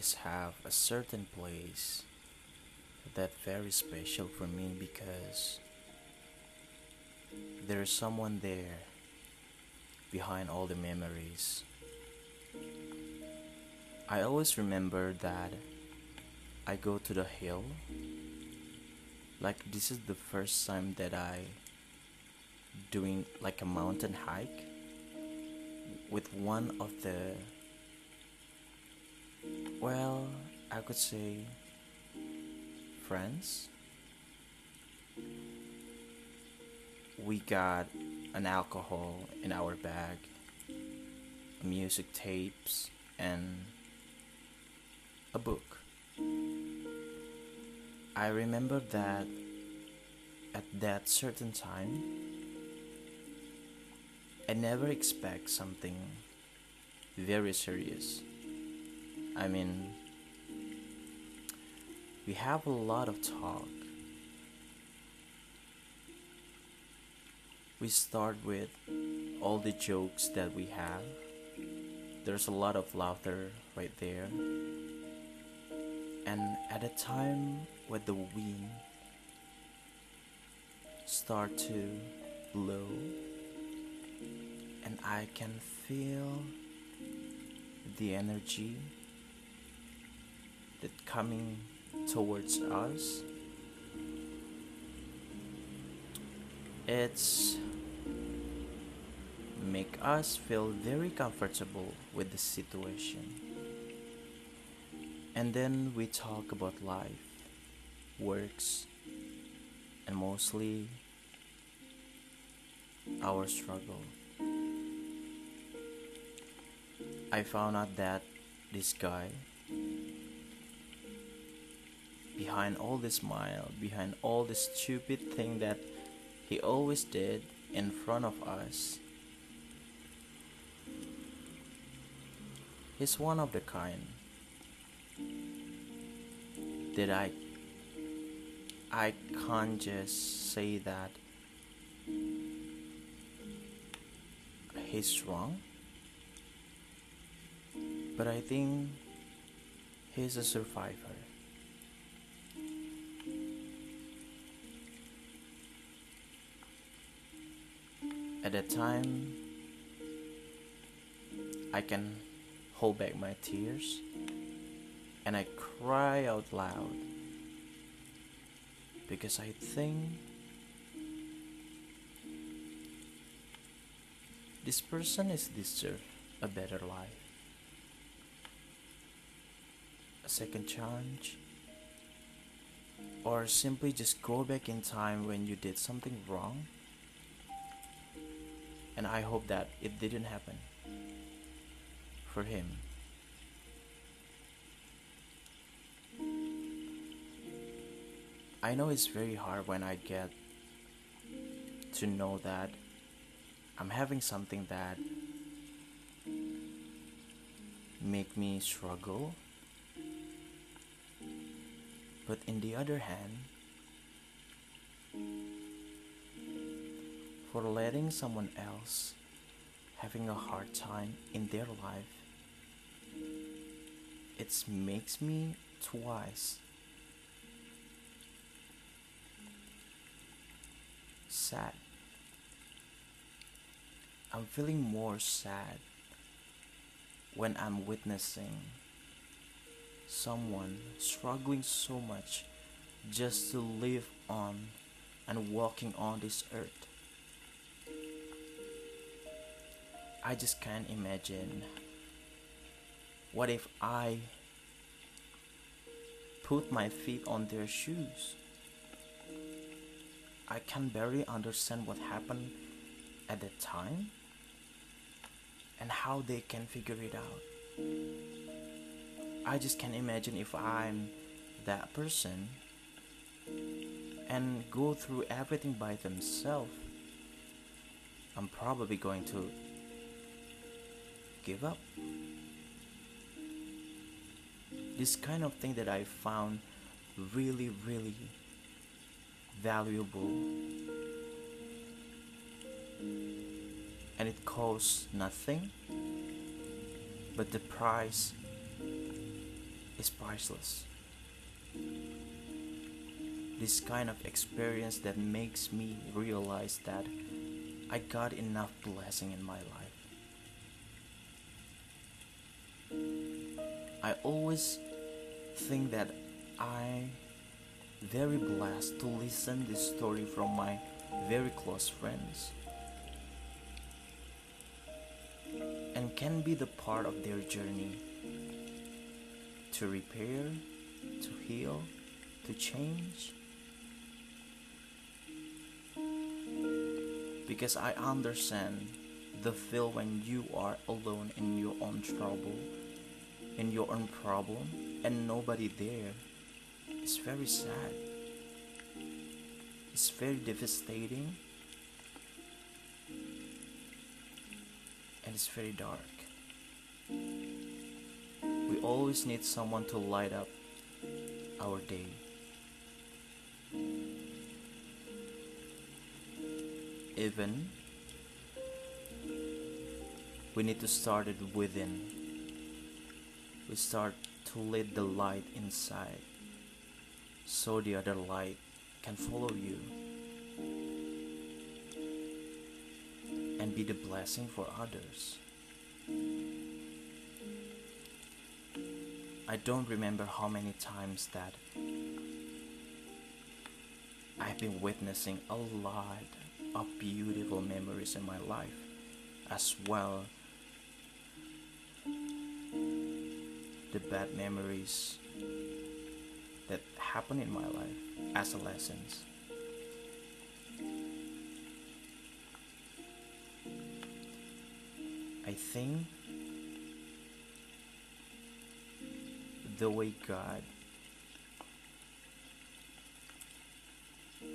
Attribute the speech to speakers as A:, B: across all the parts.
A: always have a certain place that very special for me because there's someone there behind all the memories. I always remember that I go to the hill like this is the first time that I doing like a mountain hike with one of the well, I could say friends. We got an alcohol in our bag, music tapes, and a book. I remember that at that certain time, I never expect something very serious. I mean, we have a lot of talk. We start with all the jokes that we have. There's a lot of laughter right there. And at a time when the wind start to blow and I can feel the energy that coming towards us. It's make us feel very comfortable with the situation. And then we talk about life works and mostly our struggle. I found out that this guy behind all the smile, behind all the stupid thing that he always did in front of us. He's one of the kind that I I can't just say that he's wrong, but I think he's a survivor. At that time, I can hold back my tears and I cry out loud because I think this person is deserve a better life, a second chance, or simply just go back in time when you did something wrong and I hope that it didn't happen for him. I know it's very hard when I get to know that I'm having something that make me struggle. But in the other hand, for letting someone else having a hard time in their life. It makes me twice sad. I'm feeling more sad when I'm witnessing someone struggling so much just to live on and walking on this earth. I just can't imagine. What if I put my feet on their shoes? I can barely understand what happened at that time and how they can figure it out. I just can't imagine if I'm that person and go through everything by themselves. I'm probably going to give up. This kind of thing that I found really, really valuable and it costs nothing, but the price is priceless. This kind of experience that makes me realize that I got enough blessing in my life. I always think that I very blessed to listen this story from my very close friends and can be the part of their journey to repair, to heal, to change. Because I understand the feel when you are alone in your own trouble, in your own problem, and nobody there. It's very sad. It's very devastating. And it's very dark. We always need someone to light up our day. Even we need to start it within. We start to let the light inside so the other light can follow you and be the blessing for others. I don't remember how many times that I've been witnessing a lot of beautiful memories in my life as well the bad memories that happen in my life as a lessons I think the way God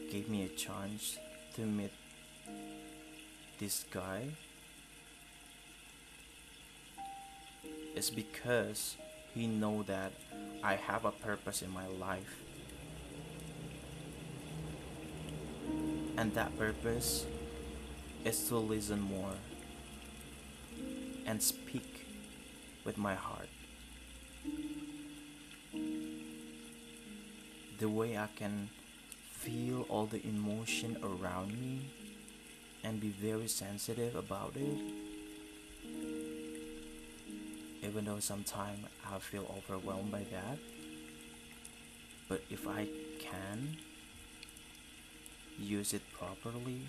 A: gave me a chance to meet this guy is because he know that I have a purpose in my life. And that purpose is to listen more and speak with my heart. The way I can feel all the emotion around me and be very sensitive about it even though sometimes I feel overwhelmed by that. But if I can use it properly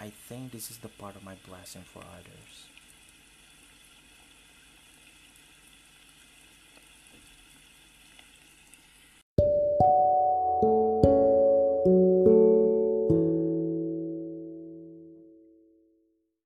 A: I think this is the part of my blessing for others